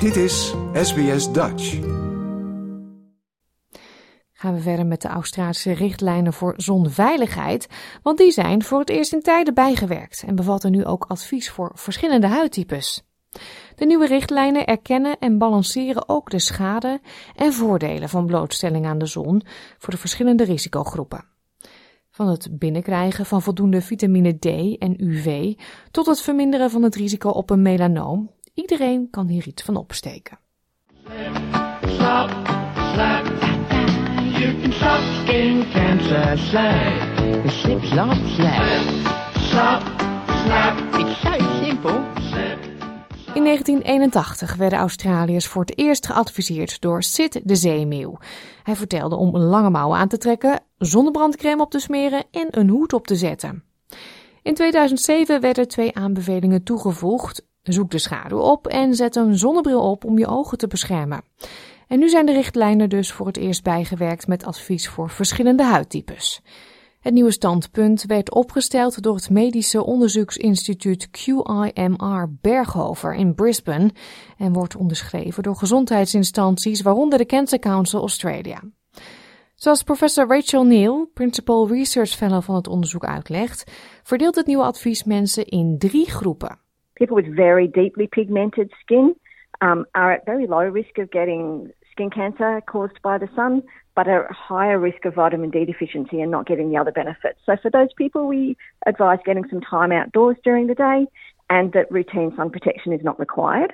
Dit is SBS Dutch. Gaan we verder met de Australische richtlijnen voor zonveiligheid, want die zijn voor het eerst in tijden bijgewerkt en bevatten nu ook advies voor verschillende huidtypes. De nieuwe richtlijnen erkennen en balanceren ook de schade en voordelen van blootstelling aan de zon voor de verschillende risicogroepen. Van het binnenkrijgen van voldoende vitamine D en UV tot het verminderen van het risico op een melanoom. Iedereen kan hier iets van opsteken. Slap, slap. You can stop skin cancer. Slap, slip, slap, slap. Slap, slap. It's so simple. In 1981 werden Australiërs voor het eerst geadviseerd door Sid de zeemeeuw. Hij vertelde om lange mouwen aan te trekken, zonnebrandcrème op te smeren en een hoed op te zetten. In 2007 werden twee aanbevelingen toegevoegd. Zoek de schaduw op en zet een zonnebril op om je ogen te beschermen. En nu zijn de richtlijnen dus voor het eerst bijgewerkt met advies voor verschillende huidtypes. Het nieuwe standpunt werd opgesteld door het medische onderzoeksinstituut QIMR Berghofer in Brisbane en wordt onderschreven door gezondheidsinstanties, waaronder de Cancer Council Australia. Zoals professor Rachel Neal, Principal Research Fellow van het onderzoek, uitlegt, verdeelt het nieuwe advies mensen in drie groepen. People with very deeply pigmented skin um, are at very low risk of getting skin cancer caused by the sun, but are at higher risk of vitamin D deficiency and not getting the other benefits. So, for those people, we advise getting some time outdoors during the day and that routine sun protection is not required.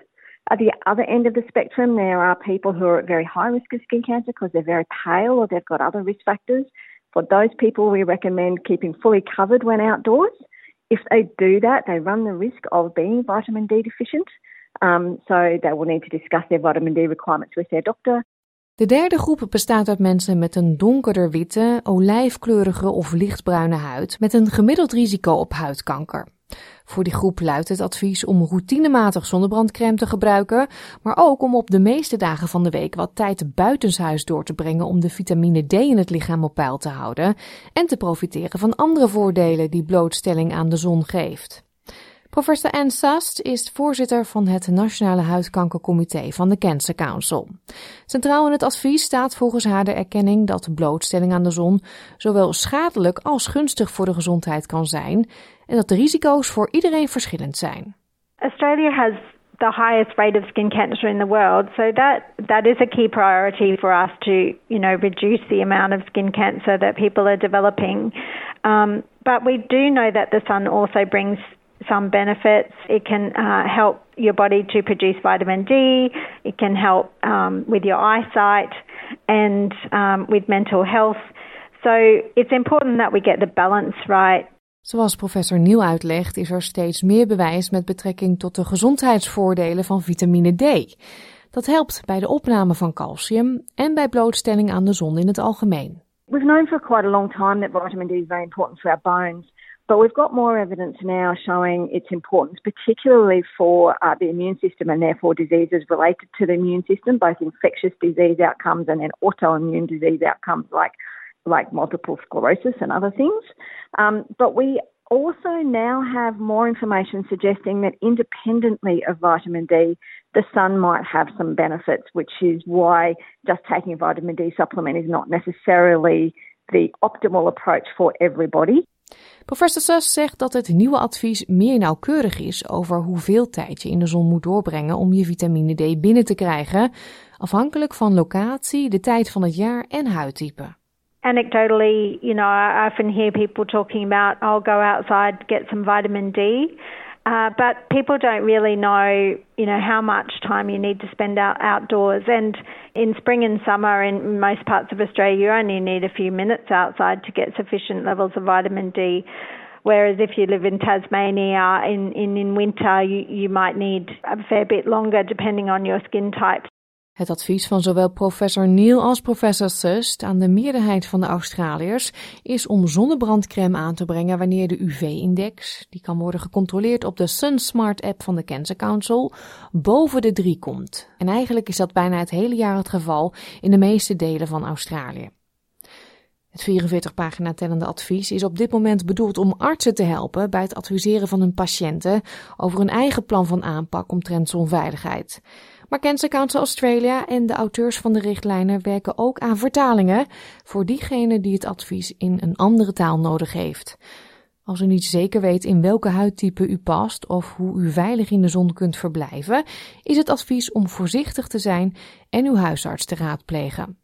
At the other end of the spectrum, there are people who are at very high risk of skin cancer because they're very pale or they've got other risk factors. For those people, we recommend keeping fully covered when outdoors. If they do that, they run the risk of being vitamin D deficient. Um, so they will need to discuss their vitamin D requirements with their doctor. De derde groep bestaat uit mensen met een donkerder witte, olijfkleurige of lichtbruine huid met een gemiddeld risico op huidkanker. Voor die groep luidt het advies om routinematig zonnebrandcrème te gebruiken, maar ook om op de meeste dagen van de week wat tijd buitenshuis door te brengen om de vitamine D in het lichaam op peil te houden en te profiteren van andere voordelen die blootstelling aan de zon geeft. Professor Anne Sast is voorzitter van het Nationale Huidkankercomité van de Cancer Council. Centraal in het advies staat volgens haar de erkenning dat blootstelling aan de zon zowel schadelijk als gunstig voor de gezondheid kan zijn en dat de risico's voor iedereen verschillend zijn. Australia has the highest rate of skin cancer in the world, so that that is a key priority for us to, you know, reduce the amount of skin cancer that people are developing. Um, but we do know that the sun also brings some benefits. It can uh, help your body to produce vitamin D. It can help um, with your eyesight and um, with mental health. So it's important that we get the balance right. Zoals professor Nieuw uitlegt, is er steeds meer bewijs met betrekking tot de gezondheidsvoordelen van vitamine D. Dat helpt bij de opname van calcium en bij blootstelling aan de zon in het algemeen. We've known for quite a long time that vitamin D is very important for our bones. But we've got more evidence now showing its importance, particularly for uh, the immune system and therefore diseases related to the immune system, both infectious disease outcomes and then autoimmune disease outcomes like like multiple sclerosis and other things. Um, but we also now have more information suggesting that independently of vitamin D, the sun might have some benefits, which is why just taking a vitamin D supplement is not necessarily the optimal approach for everybody. Professor Suss zegt dat het nieuwe advies meer nauwkeurig is over hoeveel tijd je in de zon moet doorbrengen om je vitamine D binnen te krijgen, afhankelijk van locatie, de tijd van het jaar en huidtype. Anecdotally, you know, I often hear people talking about, I'll go outside, get some vitamin D. Uh, but people don't really know, you know, how much time you need to spend out outdoors. And in spring and summer, in most parts of Australia, you only need a few minutes outside to get sufficient levels of vitamin D. Whereas if you live in Tasmania, in, in, in winter, you, you might need a fair bit longer depending on your skin type. Het advies van zowel professor Neil als professor Sust aan de meerderheid van de Australiërs is om zonnebrandcrème aan te brengen wanneer de UV-index, die kan worden gecontroleerd op de SunSmart app van de Cancer Council, boven de 3 komt. En eigenlijk is dat bijna het hele jaar het geval in de meeste delen van Australië. Het 44 pagina tellende advies is op dit moment bedoeld om artsen te helpen bij het adviseren van hun patiënten over een eigen plan van aanpak omtrent zonveiligheid. Maar Cancer Council Australia en de auteurs van de richtlijnen werken ook aan vertalingen voor diegene die het advies in een andere taal nodig heeft. Als u niet zeker weet in welke huidtype u past of hoe u veilig in de zon kunt verblijven, is het advies om voorzichtig te zijn en uw huisarts te raadplegen.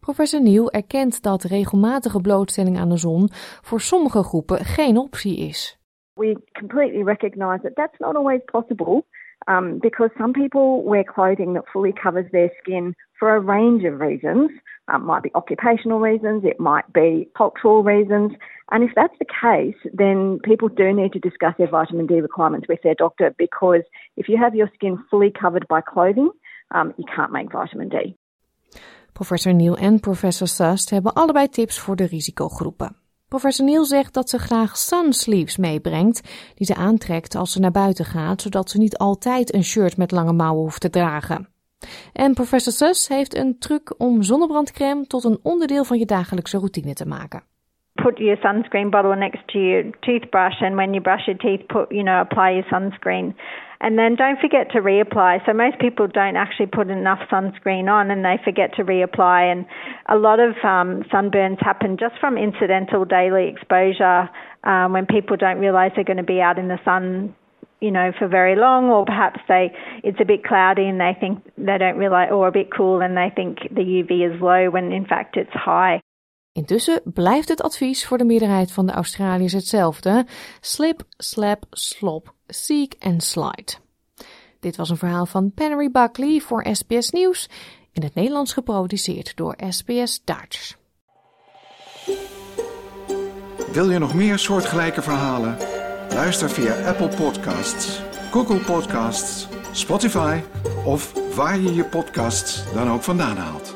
Professor Nieuw erkent dat regelmatige blootstelling aan de zon voor sommige groepen geen optie is. We completely recognize that that's not always possible um, because some people wear clothing that fully covers their skin for a range of reasons. Um, might be occupational reasons, it might be cultural reasons. And if that's the case, then people do need to discuss their vitamin D requirements with their doctor because if you have your skin fully covered by clothing, um, you can't make vitamin D. Professor Neil en professor Sust hebben allebei tips voor de risicogroepen. Professor Neil zegt dat ze graag sunsleeves meebrengt, die ze aantrekt als ze naar buiten gaat, zodat ze niet altijd een shirt met lange mouwen hoeft te dragen. En professor Sus heeft een truc om zonnebrandcrème tot een onderdeel van je dagelijkse routine te maken. Put your sunscreen bottle next to your toothbrush, and when you brush your teeth, put you know apply your sunscreen. And then don't forget to reapply. So most people don't actually put enough sunscreen on and they forget to reapply. And a lot of um, sunburns happen just from incidental daily exposure um, when people don't realize they're going to be out in the sun you know, for very long, or perhaps they it's a bit cloudy and they think they don't realize, or a bit cool and they think the UV is low when in fact it's high. Intussen blijft het advies voor de meerderheid van de Australiërs hetzelfde: slip, slap, slop, seek en slide. Dit was een verhaal van Penry Buckley voor SBS Nieuws, in het Nederlands geproduceerd door SBS Dutch. Wil je nog meer soortgelijke verhalen? Luister via Apple Podcasts, Google Podcasts, Spotify of waar je je podcasts dan ook vandaan haalt.